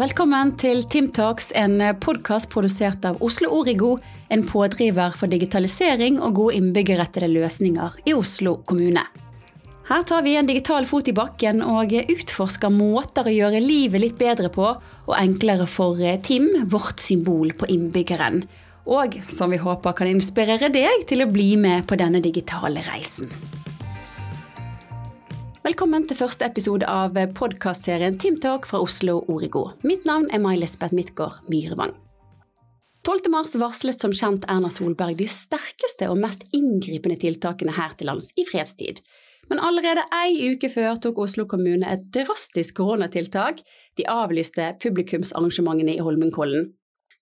Velkommen til Timtalks, en podkast produsert av Oslo Origo, en pådriver for digitalisering og gode innbyggerrettede løsninger i Oslo kommune. Her tar vi en digital fot i bakken og utforsker måter å gjøre livet litt bedre på, og enklere for Tim, vårt symbol på innbyggeren. Og som vi håper kan inspirere deg til å bli med på denne digitale reisen. Velkommen til første episode av podkastserien Teamtalk fra Oslo Origo. Mitt navn er May-Lisbeth Midtgaard Myrevang. 12. mars varslet som kjent Erna Solberg de sterkeste og mest inngripende tiltakene her til lands i fredstid. Men allerede ei uke før tok Oslo kommune et drastisk koronatiltak. De avlyste publikumsarrangementene i Holmenkollen.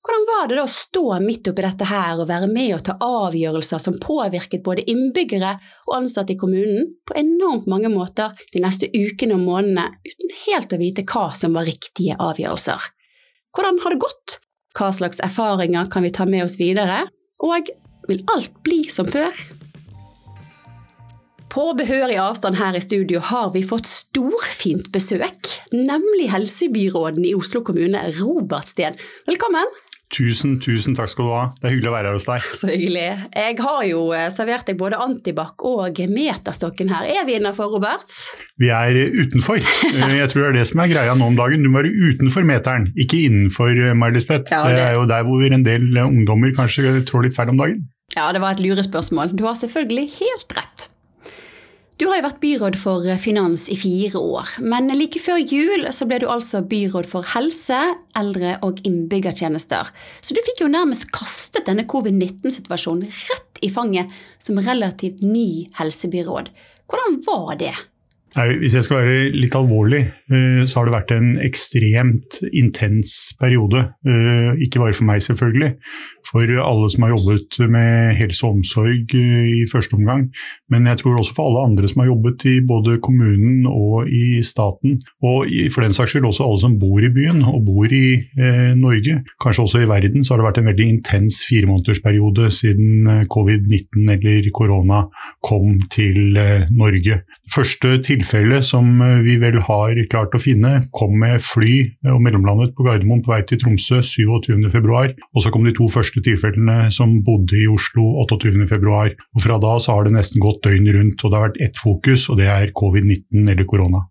Hvordan var det da å stå midt oppi dette her og være med og ta avgjørelser som påvirket både innbyggere og ansatte i kommunen på enormt mange måter de neste ukene og månedene, uten helt å vite hva som var riktige avgjørelser? Hvordan har det gått? Hva slags erfaringer kan vi ta med oss videre? Og vil alt bli som før? På behørig avstand her i studio har vi fått storfint besøk, nemlig helsebyråden i Oslo kommune, Robert Steen. Velkommen! Tusen, tusen takk skal du ha. Det er hyggelig å være her hos deg. Så hyggelig. Jeg har jo eh, servert deg både antibac og meterstokken her. Er vi innafor, Robert? Vi er utenfor. Eh, jeg tror det er det som er greia nå om dagen. Du må være utenfor meteren, ikke innenfor, Marlisbeth. May-Lisbeth. Ja, det... det... er jo der hvor en del ungdommer kanskje trår litt feil om dagen. Ja, det var et lurespørsmål. Du har selvfølgelig helt rett. Du har jo vært byråd for finans i fire år, men like før jul så ble du altså byråd for helse, eldre og innbyggertjenester. Så du fikk jo nærmest kastet denne covid-19-situasjonen rett i fanget som relativt ny helsebyråd. Hvordan var det? Nei, hvis jeg skal være litt alvorlig, eh, så har det vært en ekstremt intens periode. Eh, ikke bare for meg, selvfølgelig. For alle som har jobbet med helse og omsorg eh, i første omgang. Men jeg tror også for alle andre som har jobbet i både kommunen og i staten. Og for den saks skyld også alle som bor i byen og bor i Norge. Kanskje også i verden så har det vært en veldig intens firemånedersperiode siden covid-19 eller korona kom til Norge. Første tilfelle som eh, vi vel har klart å finne, kom med fly eh, og mellomlandet på Gardermoen på vei til Tromsø 27.2. Og så kom de to første tilfellene som bodde i Oslo 28.2. Og fra da så har det nesten gått døgn rundt, og det har vært ett fokus, og det er covid-19 eller korona.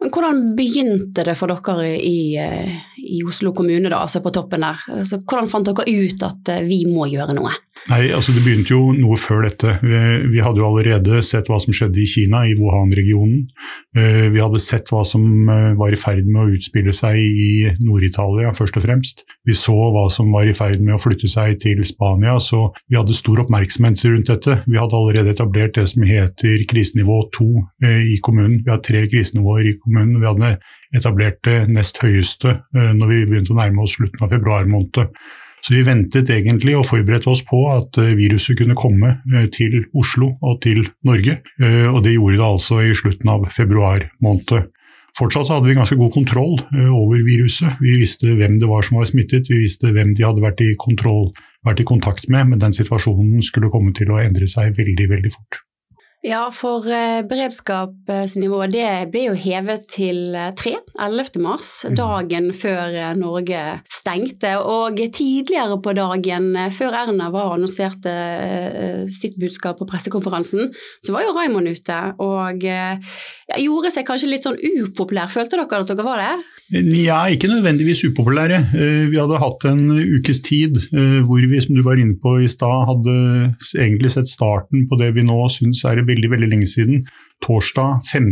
Men hvordan begynte det for dere i, eh, i Oslo kommune, da, altså på toppen der? Altså, hvordan fant dere ut at vi må gjøre noe? Nei, altså Det begynte jo noe før dette. Vi, vi, hadde jo allerede sett hva som skjedde i Kina, i Wuhan-regionen. Eh, vi hadde sett hva som eh, var i ferd med å utspille seg i Nord-Italia, først og fremst. Vi så hva som var i ferd med å flytte seg til Spania, så vi hadde stor oppmerksomhet rundt dette. Vi hadde allerede etablert det som heter krisenivå to eh, i kommunen. Vi har tre krisenivåer i kommunen. Vi hadde etablert det nest høyeste når vi begynte å nærme oss slutten av februar måned. Så vi ventet egentlig og forberedte oss på at eh, viruset kunne komme eh, til Oslo og til Norge, eh, og det gjorde det altså i slutten av februar måned. Fortsatt hadde vi ganske god kontroll over viruset. Vi visste hvem det var som var smittet, vi visste hvem de hadde vært i, kontroll, vært i kontakt med, men den situasjonen skulle komme til å endre seg veldig, veldig fort. Ja, for eh, beredskapsnivået det ble jo hevet til eh, tre, 11. mars, mm. dagen før eh, Norge stengte. Og tidligere på dagen, før Erna var annonserte sitt budskap på pressekonferansen, så var jo Raymond ute og gjorde seg kanskje litt sånn upopulær. Følte dere at dere var det? Ja, ikke nødvendigvis upopulære. Vi hadde hatt en ukes tid hvor vi, som du var inne på i stad, hadde egentlig sett starten på det vi nå syns er veldig, veldig lenge siden. Torsdag 5.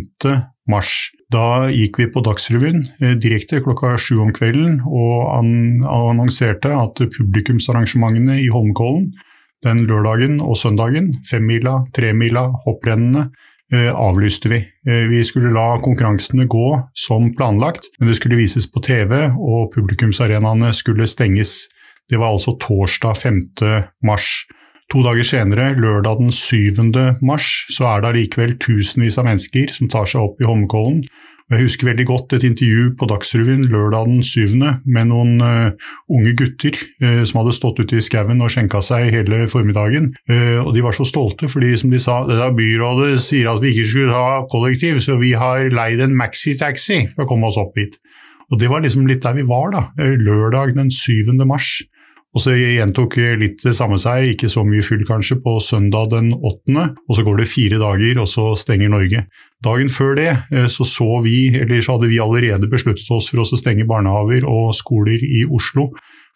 mars. Da gikk vi på Dagsrevyen eh, direkte klokka sju om kvelden og annonserte at publikumsarrangementene i Holmenkollen den lørdagen og søndagen, femmila, tremila, hopprennene, eh, avlyste vi. Eh, vi skulle la konkurransene gå som planlagt, men det skulle vises på TV, og publikumsarenaene skulle stenges. Det var altså torsdag 5. mars. To dager senere, lørdag den 7. mars, så er det allikevel tusenvis av mennesker som tar seg opp i Holmenkollen. Jeg husker veldig godt et intervju på Dagsrevyen lørdag den 7. med noen uh, unge gutter uh, som hadde stått ute i skauen og skjenka seg hele formiddagen. Uh, og de var så stolte, fordi som de sa, det der byrådet sier at vi ikke skulle ha kollektiv, så vi har leid en maxitaxi for å komme oss opp hit. Og det var liksom litt der vi var, da. Lørdag den 7. mars. Og så gjentok litt det samme seg, ikke så mye fyll kanskje, på søndag den 8., og så går det fire dager, og så stenger Norge. Dagen før det eh, så, så vi, eller så hadde vi allerede besluttet oss for å stenge barnehaver og skoler i Oslo.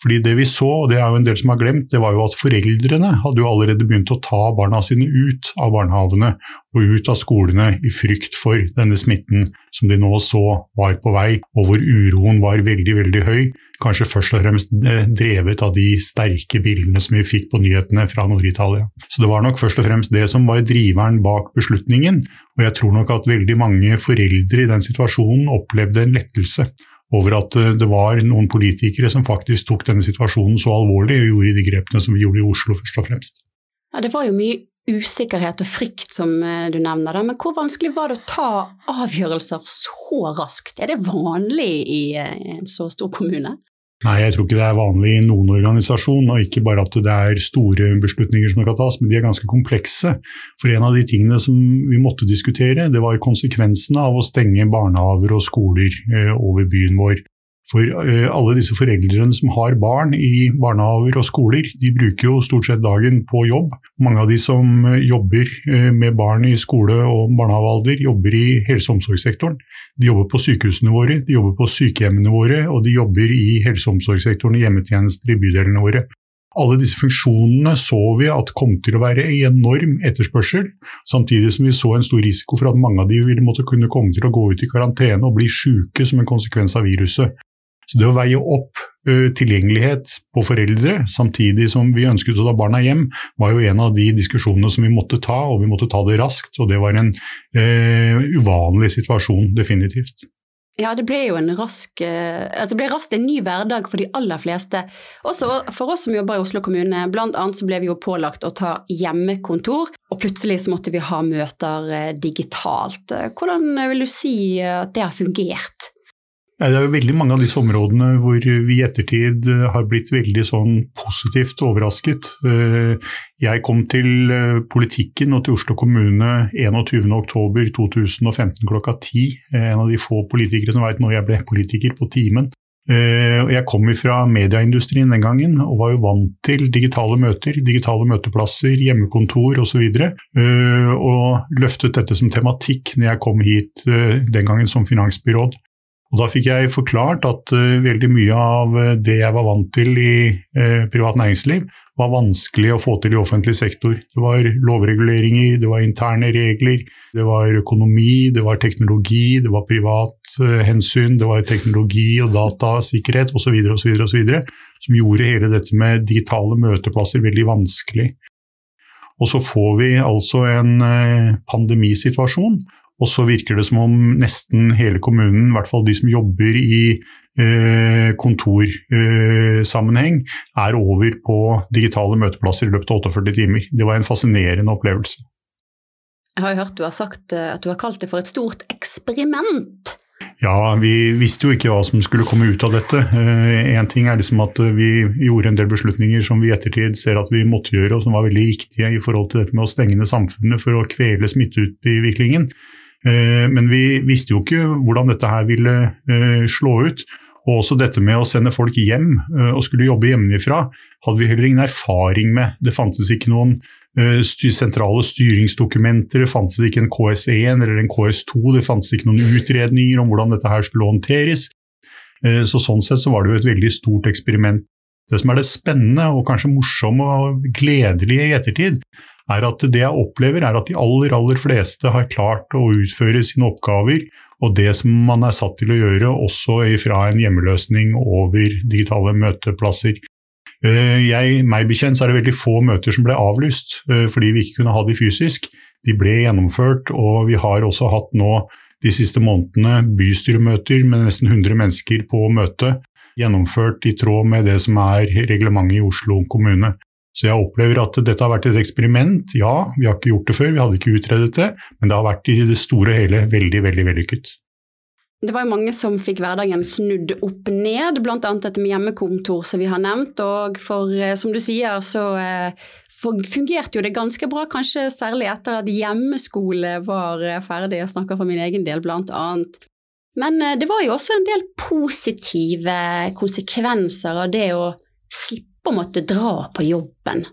Fordi det vi så, og det er jo en del som har glemt, det var jo at foreldrene hadde jo allerede begynt å ta barna sine ut av barnehagene og ut av skolene i frykt for denne smitten som de nå så var på vei, og hvor uroen var veldig, veldig høy. Kanskje først og fremst eh, drevet av de sterke bildene som vi fikk på nyhetene fra Nord-Italia. Så det var nok først og fremst det som var driveren bak beslutningen, og jeg tror nok at veldig mange foreldre i den situasjonen opplevde en lettelse over at eh, det var noen politikere som faktisk tok denne situasjonen så alvorlig og gjorde de grepene som vi gjorde i Oslo, først og fremst. Ja, Det var jo mye usikkerhet og frykt som eh, du nevner, men hvor vanskelig var det å ta avgjørelser så raskt? Er det vanlig i eh, en så stor kommune? Nei, jeg tror ikke det er vanlig i noen organisasjon, og ikke bare at det er store beslutninger som kan tas, men de er ganske komplekse. For en av de tingene som vi måtte diskutere, det var konsekvensene av å stenge barnehaver og skoler eh, over byen vår. For eh, alle disse foreldrene som har barn i barnehaver og skoler, de bruker jo stort sett dagen på jobb. Mange av de som eh, jobber eh, med barn i skole- og barnehagealder, jobber i helse- og omsorgssektoren. De jobber på sykehusene våre, de jobber på sykehjemmene våre, og de jobber i helse- og omsorgssektoren i hjemmetjenester i bydelene våre. Alle disse funksjonene så vi at kom til å være enorm etterspørsel, samtidig som vi så en stor risiko for at mange av de ville måtte kunne komme til å gå ut i karantene og bli syke som en konsekvens av viruset. Så det å veie opp ø, tilgjengelighet på foreldre, samtidig som vi ønsket å ta barna hjem, var jo en av de diskusjonene som vi måtte ta, og vi måtte ta det raskt. Og det var en ø, uvanlig situasjon, definitivt. Ja, det ble jo en rask uh, Det ble raskt en ny hverdag for de aller fleste. Også for oss som jobber i Oslo kommune. Blant annet så ble vi jo pålagt å ta hjemmekontor, og plutselig så måtte vi ha møter digitalt. Hvordan vil du si at det har fungert? Det er jo veldig mange av disse områdene hvor vi i ettertid eh, har blitt veldig sånn positivt overrasket. Eh, jeg kom til eh, politikken og til Oslo kommune 21.10.2015 klokka ti. En av de få politikere som veit når jeg ble politiker, på timen. Jeg kom fra medieindustrien den gangen og var jo vant til digitale møter, digitale møteplasser, hjemmekontor osv. Og, så og løftet dette som tematikk når jeg kom hit den gangen som finansbyråd. Og Da fikk jeg forklart at uh, veldig mye av uh, det jeg var vant til i uh, privat næringsliv, var vanskelig å få til i offentlig sektor. Det var lovreguleringer, det var interne regler, det var økonomi, det var teknologi, det var privat hensyn, det var teknologi og datasikkerhet osv. som gjorde hele dette med digitale møteplasser veldig vanskelig. Og så får vi altså en pandemisituasjon og så virker det som om nesten hele kommunen, i hvert fall de som jobber i eh, kontorsammenheng, eh, er over på digitale møteplasser i løpet av 48 timer. Det var en fascinerende opplevelse. Jeg har hørt du har sagt eh, at du har kalt det for et stort eksperiment. Ja, vi visste jo ikke hva som skulle komme ut av dette. Én uh, ting er liksom at vi gjorde en del beslutninger som vi i ettertid ser at vi måtte gjøre, og som var veldig viktige i forhold til dette med å stenge ned samfunnet for å kvele smitteutviklingen. Eh, men vi visste jo ikke hvordan dette her ville eh, slå ut. Og også dette med å sende folk hjem eh, og skulle jobbe hjemmefra, hadde vi heller ingen erfaring med. Det fantes ikke noen sentrale styringsdokumenter, det fantes ikke en KS1 eller en KS2, det fantes ikke noen utredninger om hvordan dette her skulle håndteres. Så Sånn sett så var det jo et veldig stort eksperiment. Det som er det spennende og kanskje morsomme og gledelige i ettertid, er at det jeg opplever er at de aller, aller fleste har klart å utføre sine oppgaver og det som man er satt til å gjøre, også fra en hjemmeløsning over digitale møteplasser. Eh, jeg, meg bekjent så er det veldig få møter som ble avlyst eh, fordi vi ikke kunne ha de fysisk. De ble gjennomført, og vi har også hatt nå de siste månedene bystyremøter med nesten 100 mennesker på møte, gjennomført i tråd med det som er reglementet i Oslo kommune. Så jeg opplever at dette har vært et eksperiment. Ja, vi har ikke gjort det før, vi hadde ikke utredet det, men det har vært i det store og hele veldig, veldig vellykket. Det var jo mange som fikk hverdagen snudd opp ned, bl.a. dette med hjemmekontor som vi har nevnt. Og for eh, som du sier, så eh, fungerte jo det ganske bra, kanskje særlig etter at hjemmeskole var eh, ferdig. Jeg snakker for min egen del, blant annet. Men det var jo også en del positive konsekvenser av det å slippe å måtte dra på jobben.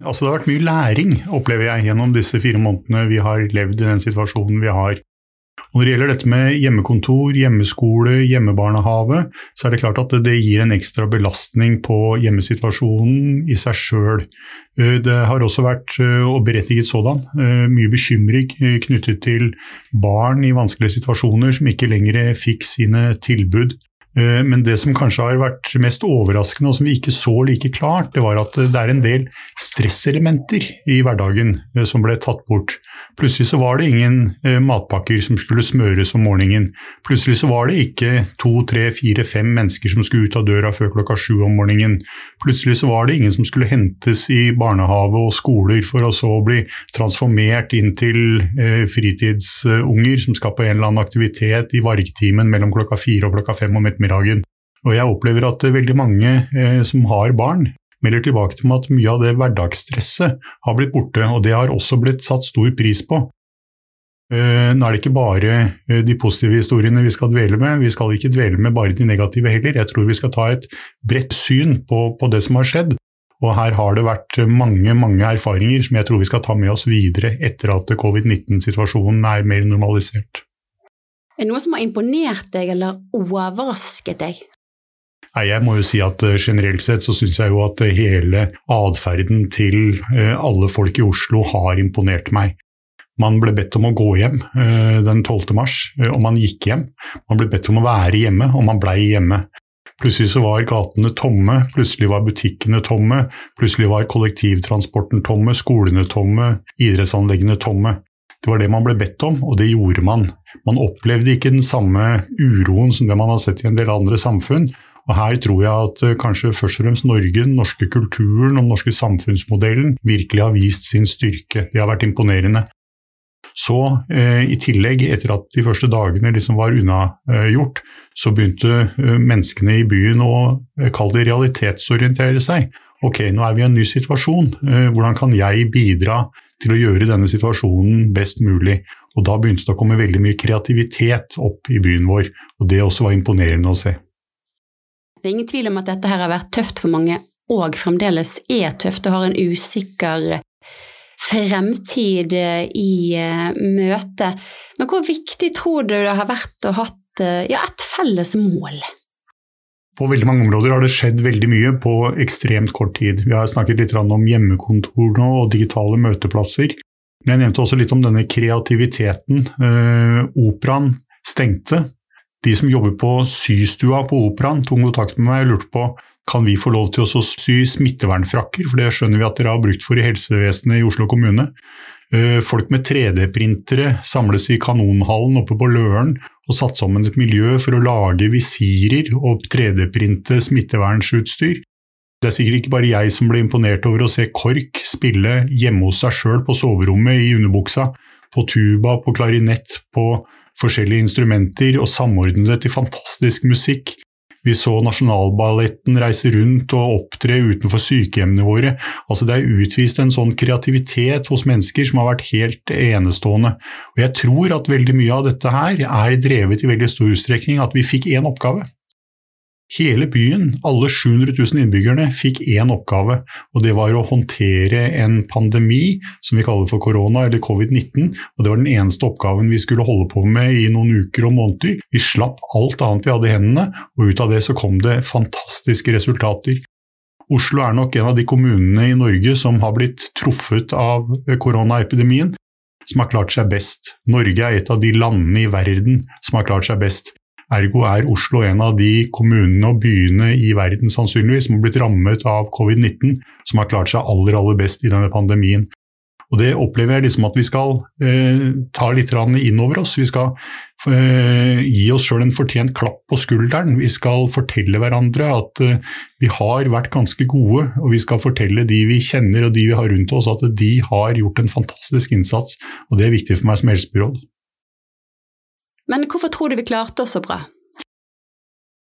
Altså Det har vært mye læring, opplever jeg, gjennom disse fire månedene vi har levd i den situasjonen vi har. Og Når det gjelder dette med hjemmekontor, hjemmeskole, hjemmebarnehage, så er det klart at det gir en ekstra belastning på hjemmesituasjonen i seg sjøl. Eh, det har også vært, eh, og berettiget sådan, eh, mye bekymring knyttet til barn i vanskelige situasjoner som ikke lenger fikk sine tilbud men det som kanskje har vært mest overraskende, og som vi ikke så like klart, det var at det er en del stresselementer i hverdagen eh, som ble tatt bort. Plutselig så var det ingen eh, matpakker som skulle smøres om morgenen. Plutselig så var det ikke to, tre, fire, fem mennesker som skulle ut av døra før klokka sju om morgenen. Plutselig så var det ingen som skulle hentes i barnehage og skoler for å så bli transformert inn til fritidsunger som skal på en eller annen aktivitet i vargtimen mellom klokka fire og klokka fem om ettermiddagen ettermiddagen. Og jeg opplever at veldig mange eh, som har barn, melder tilbake til meg at mye av det hverdagsstresset har blitt borte, og det har også blitt satt stor pris på. Eh, nå er det ikke bare eh, de positive historiene vi skal dvele med, vi skal ikke dvele med bare de negative heller. Jeg tror vi skal ta et bredt syn på, på det som har skjedd. Og her har det vært mange mange erfaringer som jeg tror vi skal ta med oss videre etter at covid-19-situasjonen er mer normalisert. Er det noe som har imponert deg eller overrasket deg? Nei, Jeg må jo si at uh, generelt sett så syns jeg jo at uh, hele atferden til uh, alle folk i Oslo har imponert meg. Man ble bedt om å gå hjem den 12. mars, og man gikk hjem. Man ble bedt om å være hjemme, og man blei hjemme. Plutselig så var gatene tomme, plutselig var butikkene tomme, plutselig var kollektivtransporten tomme, skolene tomme, idrettsanleggene tomme. Det var det man ble bedt om, og det gjorde man. Man opplevde ikke den samme uroen som det man har sett i en del andre samfunn. Og Her tror jeg at eh, kanskje først og fremst Norge, den norske kulturen og den norske samfunnsmodellen virkelig har vist sin styrke. Det har vært imponerende. Så eh, i tillegg, etter at de første dagene liksom var unnagjort, eh, så begynte eh, menneskene i byen å eh, kalle det realitetsorientere seg. Ok, nå er vi i en ny situasjon. Eh, hvordan kan jeg bidra til å gjøre denne situasjonen best mulig? Og da begynte det å komme veldig mye kreativitet opp i byen vår, og det også var imponerende å se. Det er ingen tvil om at dette her har vært tøft for mange, og fremdeles er tøft og har en usikker fremtid i eh, møte. Men hvor viktig tror du det har vært å ha eh, ja, et felles mål? På veldig mange områder har det skjedd veldig mye på ekstremt kort tid. Vi har snakket litt om hjemmekontor nå og digitale møteplasser. Men jeg nevnte også litt om denne kreativiteten. Eh, operaen stengte. De som jobber på systua på operaen, tok kontakt med meg og lurte på kan vi få lov til å sy smittevernfrakker, for det skjønner vi at dere har brukt for i helsevesenet i Oslo kommune. Eh, folk med 3D-printere samles i Kanonhallen oppe på Løren og satt sammen et miljø for å lage visirer og 3D-printe smittevernsutstyr. Det er sikkert ikke bare jeg som ble imponert over å se KORK spille hjemme hos seg sjøl på soverommet i underbuksa, på tuba, på klarinett, på forskjellige instrumenter, og samordne det til fantastisk musikk. Vi så Nasjonalballetten reise rundt og opptre utenfor sykehjemmene våre. Altså Det er utvist en sånn kreativitet hos mennesker som har vært helt enestående. Og Jeg tror at veldig mye av dette her er drevet i veldig stor utstrekning at vi fikk én oppgave. Hele byen, alle 700 000 innbyggerne, fikk én oppgave, og det var å håndtere en pandemi som vi kaller for korona, eller covid-19. og Det var den eneste oppgaven vi skulle holde på med i noen uker og måneder. Vi slapp alt annet vi hadde i hendene, og ut av det så kom det fantastiske resultater. Oslo er nok en av de kommunene i Norge som har blitt truffet av koronaepidemien, som har klart seg best. Norge er et av de landene i verden som har klart seg best. Ergo er Oslo en av de kommunene og byene i verden sannsynligvis som har blitt rammet av covid-19, som har klart seg aller, aller best i denne pandemien. Og Det opplever jeg liksom at vi skal eh, ta litt inn over oss. Vi skal eh, gi oss sjøl en fortjent klapp på skulderen. Vi skal fortelle hverandre at eh, vi har vært ganske gode, og vi skal fortelle de vi kjenner og de vi har rundt oss at de har gjort en fantastisk innsats. Og Det er viktig for meg som helsebyråd. Men hvorfor tror du vi klarte oss så bra?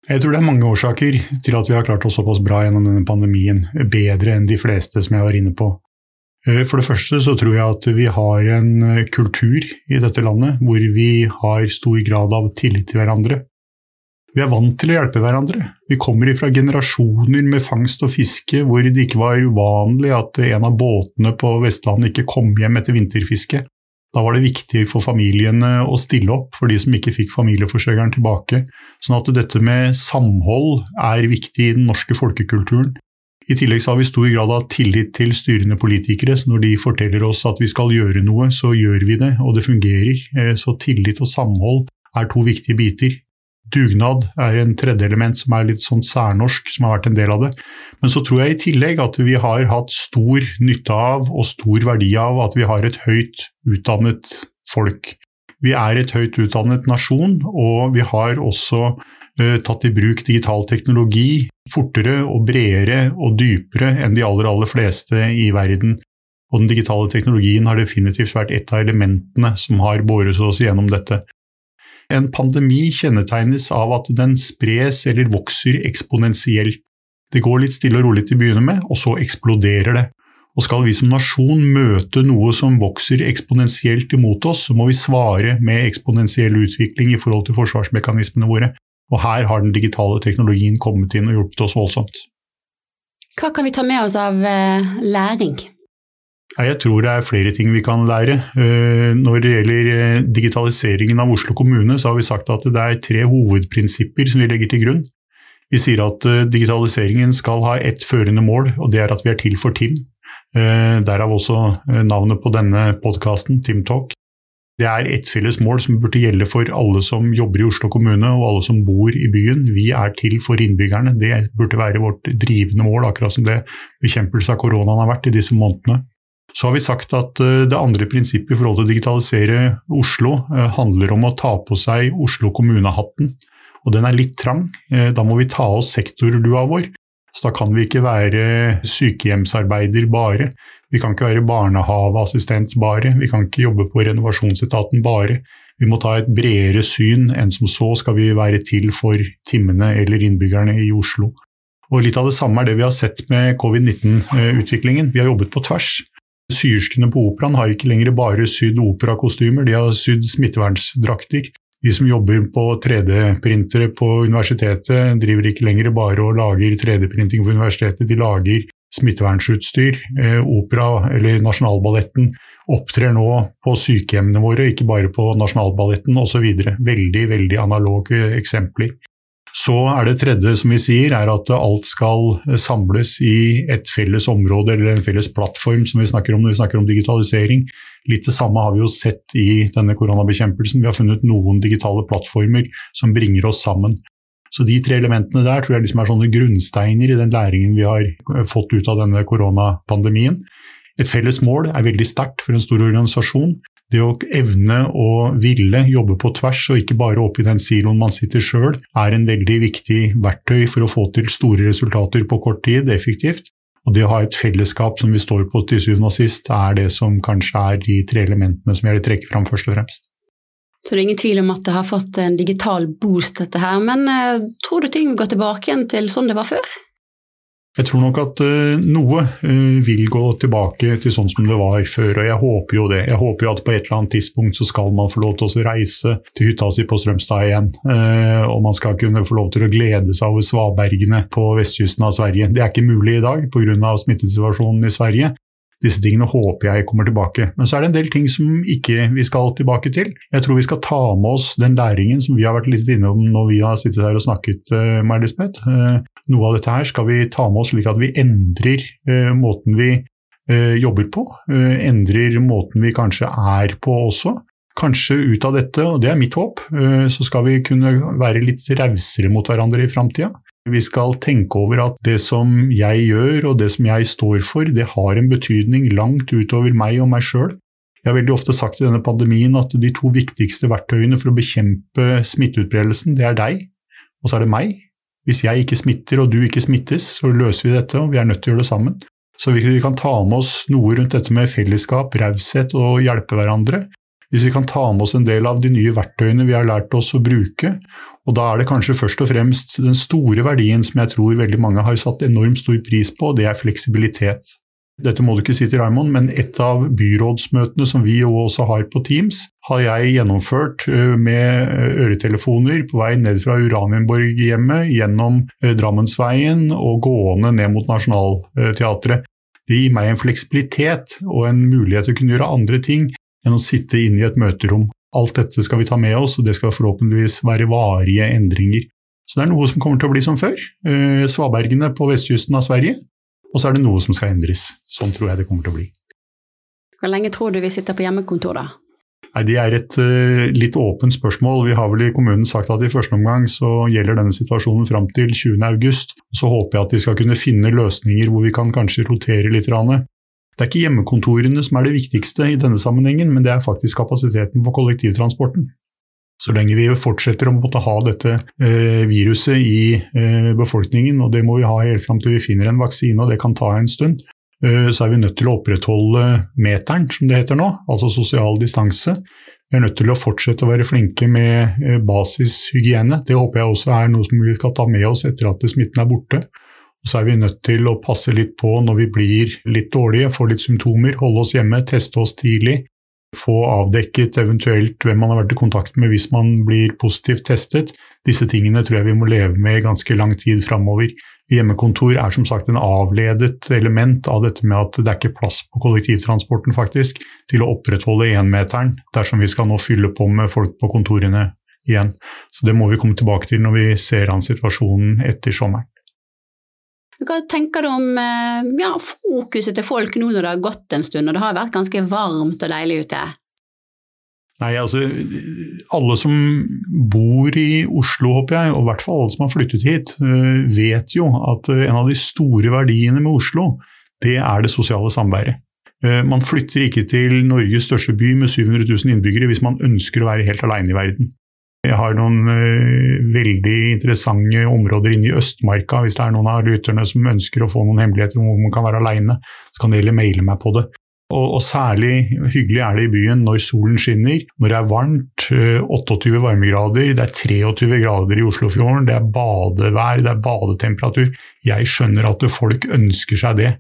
Jeg tror det er mange årsaker til at vi har klart oss såpass bra gjennom denne pandemien. Bedre enn de fleste, som jeg var inne på. Eh, for det første så tror jeg at vi har en eh, kultur i dette landet hvor vi har stor grad av tillit til hverandre. Vi er vant til å hjelpe hverandre. Vi kommer fra generasjoner med fangst og fiske hvor det ikke var uvanlig at en av båtene på Vestlandet ikke kom hjem etter vinterfiske. Da var det viktig for familiene å stille opp for de som ikke fikk familieforsørgeren tilbake. Sånn at dette med samhold er viktig i den norske folkekulturen. I tillegg har vi stor grad av tillit til styrende politikere. så Når de forteller oss at vi skal gjøre noe, så gjør vi det, og det fungerer. Eh, så tillit og samhold er to viktige biter. Dugnad er en tredje element som er litt sånn særnorsk, som har vært en del av det. Men så tror jeg i tillegg at vi har hatt stor nytte av og stor verdi av at vi har et høyt utdannet folk. Vi er et høyt utdannet nasjon, og vi har også uh, tatt i bruk digital teknologi fortere og bredere og dypere enn de aller, aller fleste i verden. Og den digitale teknologien har definitivt vært et av elementene som har båret oss gjennom dette. En pandemi kjennetegnes av at den spres eller vokser eksponentielt. Det går litt stille og rolig til å begynne med, og så eksploderer det. Og skal vi som nasjon møte noe som vokser eksponentielt imot oss, så må vi svare med eksponentiell utvikling i forhold til forsvarsmekanismene våre. Og her har den digitale teknologien kommet inn og hjulpet oss voldsomt. Hva kan vi ta med oss av eh, læring? Jeg tror det er flere ting vi kan lære. Eh, når det gjelder eh, digitaliseringen av Oslo kommune, så har vi sagt at det er tre hovedprinsipper som vi legger til grunn. Vi sier at digitaliseringen skal ha ett førende mål, og det er at vi er til for Tim. Derav også navnet på denne podkasten, TimTalk. Det er ett felles mål som burde gjelde for alle som jobber i Oslo kommune og alle som bor i byen. Vi er til for innbyggerne. Det burde være vårt drivende mål, akkurat som det bekjempelse av koronaen har vært i disse månedene. Så har vi sagt at eh, det andre prinsippet i forhold til å digitalisere Oslo eh, handler om å ta på seg Oslo kommunehatten. Og den er litt trang. Eh, da må vi ta oss sektorlua vår. Så da kan vi ikke være sykehjemsarbeider bare. Vi kan ikke være barnehaveassistent bare. Vi kan ikke jobbe på renovasjonsetaten bare. Vi må ta et bredere syn enn som så skal vi være til for timmene eller innbyggerne i Oslo. Og Litt av det samme er det vi har sett med covid-19-utviklingen. Vi har jobbet på tvers. Syerskene på operaen har ikke lenger bare sydd operakostymer, de har sydd smittevernsdrakter. De som jobber på 3D-printere på universitetet, driver ikke lenger bare og lager 3D-printing for universitetet, de lager smittevernsutstyr. Eh, opera, eller Nasjonalballetten, opptrer nå på sykehjemmene våre, ikke bare på Nasjonalballetten osv. Veldig, veldig analoge eksempler. Så er det tredje som vi sier, er at alt skal samles i et felles område eller en felles plattform, som vi snakker om når vi snakker om digitalisering. Litt det samme har vi jo sett i denne koronabekjempelsen. Vi har funnet noen digitale plattformer som bringer oss sammen. Så de tre elementene der tror jeg liksom er sånne grunnsteiner i den læringen vi har fått ut av denne koronapandemien. Et felles mål er veldig sterkt for en stor organisasjon. Det å evne å ville jobbe på tvers, og ikke bare opp i den siloen man sitter sjøl, er en veldig viktig verktøy for å få til store resultater på kort tid, effektivt. Og det å ha et fellesskap som vi står på til syvende og sist, er det som kanskje er de tre elementene som jeg vil trekke fram først og fremst. Så det er ingen tvil om at det har fått en digital boost, dette her. Men uh, tror du ting vil gå tilbake igjen til sånn det var før? Jeg tror nok at uh, noe uh, vil gå tilbake til sånn som det var før, og jeg håper jo det. Jeg håper jo at på et eller annet tidspunkt så skal man få lov til å reise til hytta si på Strømstad igjen. Uh, og man skal kunne få lov til å glede seg over svabergene på vestkysten av Sverige. Det er ikke mulig i dag pga. smittesituasjonen i Sverige. Disse tingene håper jeg kommer tilbake. Men så er det en del ting som ikke vi skal tilbake til. Jeg tror vi skal ta med oss den læringen som vi har vært litt innom når vi har sittet her og snakket, med Lisbeth. Noe av dette her skal vi ta med oss slik at vi endrer eh, måten vi eh, jobber på. Eh, endrer måten vi kanskje er på også. Kanskje ut av dette, og det er mitt håp, eh, så skal vi kunne være litt rausere mot hverandre i framtida. Vi skal tenke over at det som jeg gjør og det som jeg står for, det har en betydning langt utover meg og meg sjøl. Jeg har veldig ofte sagt i denne pandemien at de to viktigste verktøyene for å bekjempe smitteutbredelsen, det er deg, og så er det meg. Hvis jeg ikke smitter og du ikke smittes, så løser vi dette, og vi er nødt til å gjøre det sammen. Så vi kan ta med oss noe rundt dette med fellesskap, raushet og hjelpe hverandre. Hvis vi kan ta med oss en del av de nye verktøyene vi har lært oss å bruke, og da er det kanskje først og fremst den store verdien som jeg tror veldig mange har satt enormt stor pris på, og det er fleksibilitet. Dette må du ikke si til Raymond, men et av byrådsmøtene som vi også har på Teams, har jeg gjennomført eh, med eh, øretelefoner på vei ned fra Uranienborg-hjemmet, gjennom eh, Drammensveien og gående ned mot Nationaltheatret. Det gir meg en fleksibilitet og en mulighet til å kunne gjøre andre ting enn å sitte inne i et møterom. Alt dette skal vi ta med oss, og det skal forhåpentligvis være varige endringer. Så det er noe som kommer til å bli som før. Svabergene på vestkysten av Sverige og så er det noe som skal endres. Sånn tror jeg det kommer til å bli. Hvor lenge tror du vi sitter på hjemmekontor, da? Nei, Det er et uh, litt åpent spørsmål. Vi har vel i kommunen sagt at i første omgang så gjelder denne situasjonen fram til 20.8. Så håper jeg at vi skal kunne finne løsninger hvor vi kan kanskje rotere litt. Det er ikke hjemmekontorene som er det viktigste i denne sammenhengen, men det er faktisk kapasiteten på kollektivtransporten. Så lenge vi fortsetter å måtte ha dette eh, viruset i eh, befolkningen, og det må vi ha helt fram til vi finner en vaksine, og det kan ta en stund, eh, så er vi nødt til å opprettholde meteren, som det heter nå, altså sosial distanse. Vi er nødt til å fortsette å være flinke med eh, basishygiene. Det håper jeg også er noe som vi skal ta med oss etter at smitten er borte. Og så er vi nødt til å passe litt på når vi blir litt dårlige, får litt symptomer, holde oss hjemme, teste oss tidlig få avdekket eventuelt hvem man har vært i kontakt med hvis man blir positivt testet. Disse tingene tror jeg vi må leve med i ganske lang tid framover. Hjemmekontor er som sagt en avledet element av dette med at det er ikke plass på kollektivtransporten faktisk, til å opprettholde énmeteren dersom vi skal nå fylle på med folk på kontorene igjen. Så det må vi komme tilbake til når vi ser an situasjonen etter sommeren. Hva tenker du om eh, ja, fokuset til folk nå når det har gått en stund, og det har vært ganske varmt og deilig ute? Nei, altså Alle som bor i Oslo, håper jeg, og i hvert fall alle som har flyttet hit, eh, vet jo at eh, en av de store verdiene med Oslo, det er det sosiale samværet. Man flytter ikke til Norges største by med 700 000 innbyggere hvis man ønsker å være helt alene i verden. Jeg har noen uh, veldig interessante områder inne i Østmarka. Hvis det er noen av lytterne som ønsker å få noen hemmeligheter om hvor man kan være aleine, så kan de heller maile meg på det. Og, og, særlig hyggelig er det i byen når solen skinner, når det er varmt, uh, eh, 28 varmegrader, det er 23 grader i Oslofjorden, det er badevær, det er badetemperatur. Jeg skjønner at folk ønsker seg det.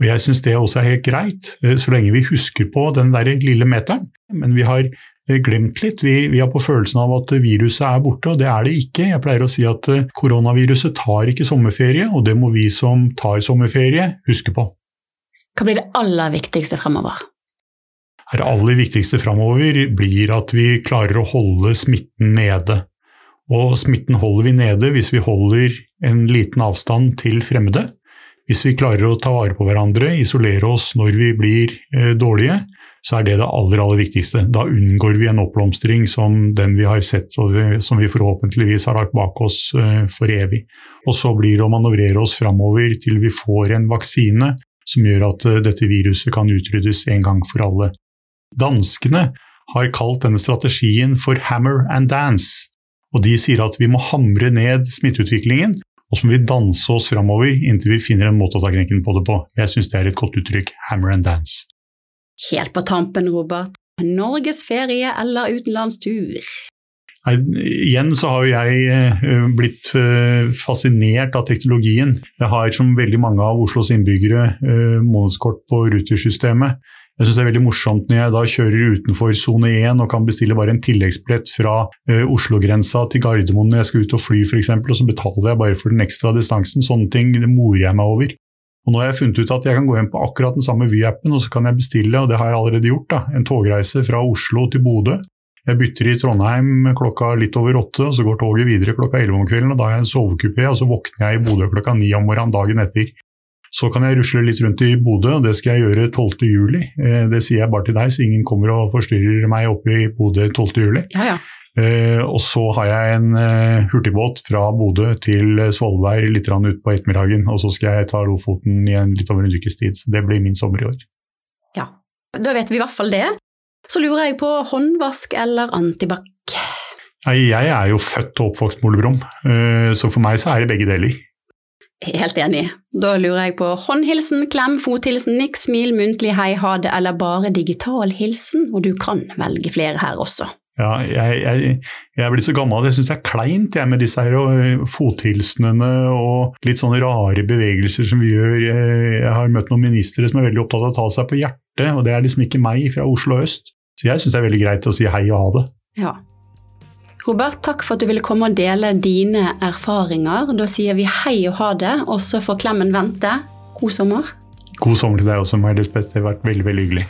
Og jeg syns det også er helt greit, uh, så lenge vi husker på den der lille meteren. Men vi har Eh, glemt litt. Vi, vi, har på følelsen av at viruset er borte, og det er det ikke. Jeg pleier å si at eh, koronaviruset tar ikke sommerferie, og det må vi som tar sommerferie, huske på. Hva blir det aller viktigste fremover? Det aller viktigste fremover blir at vi klarer å holde smitten nede. Og smitten holder vi nede hvis vi holder en liten avstand til fremmede. Hvis vi klarer å ta vare på hverandre, isolere oss når vi blir eh, dårlige, så er det det aller, aller viktigste. Da unngår vi en oppblomstring som den vi har sett, og som vi forhåpentligvis har lagt bak oss eh, for evig. Og så blir det å manøvrere oss framover til vi får en vaksine som gjør at eh, dette viruset kan utryddes en gang for alle. Danskene har kalt denne strategien for 'hammer and dance', og de sier at vi må hamre ned smitteutviklingen, og så må vi danse oss framover inntil vi finner en måte å ta krenken på det på. Jeg syns det er et godt uttrykk, 'hammer and dance'. Helt på tampen, Robert. Norges ferie eller utenlandstur? Nei, igjen så har jeg eh, blitt eh, fascinert av teknologien. Jeg har som veldig mange av Oslos innbyggere eh, månedskort på Ruter-systemet. Jeg syns det er veldig morsomt når jeg da kjører utenfor sone 1 og kan bestille bare en tilleggsbillett fra Oslo-grensa til Gardermoen når jeg skal ut og fly f.eks., og så betaler jeg bare for den ekstra distansen. Sånne ting det morer jeg meg over. Og nå har jeg funnet ut at jeg kan gå inn på akkurat den samme Vy-appen og så kan jeg bestille, og det har jeg allerede gjort, da, en togreise fra Oslo til Bodø. Jeg bytter i Trondheim klokka litt over åtte, og så går toget videre klokka elleve om kvelden. og Da har jeg en sovekupé, og så våkner jeg i Bodø klokka ni om morgenen dagen etter. Så kan jeg rusle litt rundt i Bodø, og det skal jeg gjøre 12. juli. Eh, det sier jeg bare til deg, så ingen kommer og forstyrrer meg oppe i Bodø 12. juli. Ja, ja. Uh, og så har jeg en uh, hurtigbåt fra Bodø til Svolvær litt ut på ettermiddagen. Og så skal jeg ta Lofoten i en, litt over en ukes tid. Så det blir min sommer i år. Ja, da vet vi i hvert fall det. Så lurer jeg på håndvask eller antibac? Nei, jeg er jo født og oppvokst med Ole Brumm, uh, så for meg så er det begge deler. Helt enig. Da lurer jeg på håndhilsen, klem, fothilsen, nikk, smil, muntlig hei, ha det eller bare digital hilsen, og du kan velge flere her også. Ja, jeg, jeg, jeg blitt så gammel at jeg syns det er kleint jeg, med disse her og fothilsenene og litt sånne rare bevegelser som vi gjør. Jeg, jeg har møtt noen ministre som er veldig opptatt av å ta seg på hjertet, og det er liksom ikke meg fra Oslo øst. Så jeg syns det er veldig greit å si hei og ha det. Ja. Robert, takk for at du ville komme og dele dine erfaringer. Da sier vi hei og ha det, og så får Klemmen vente. God sommer. God sommer til deg også, May. Det har vært veldig, veldig hyggelig.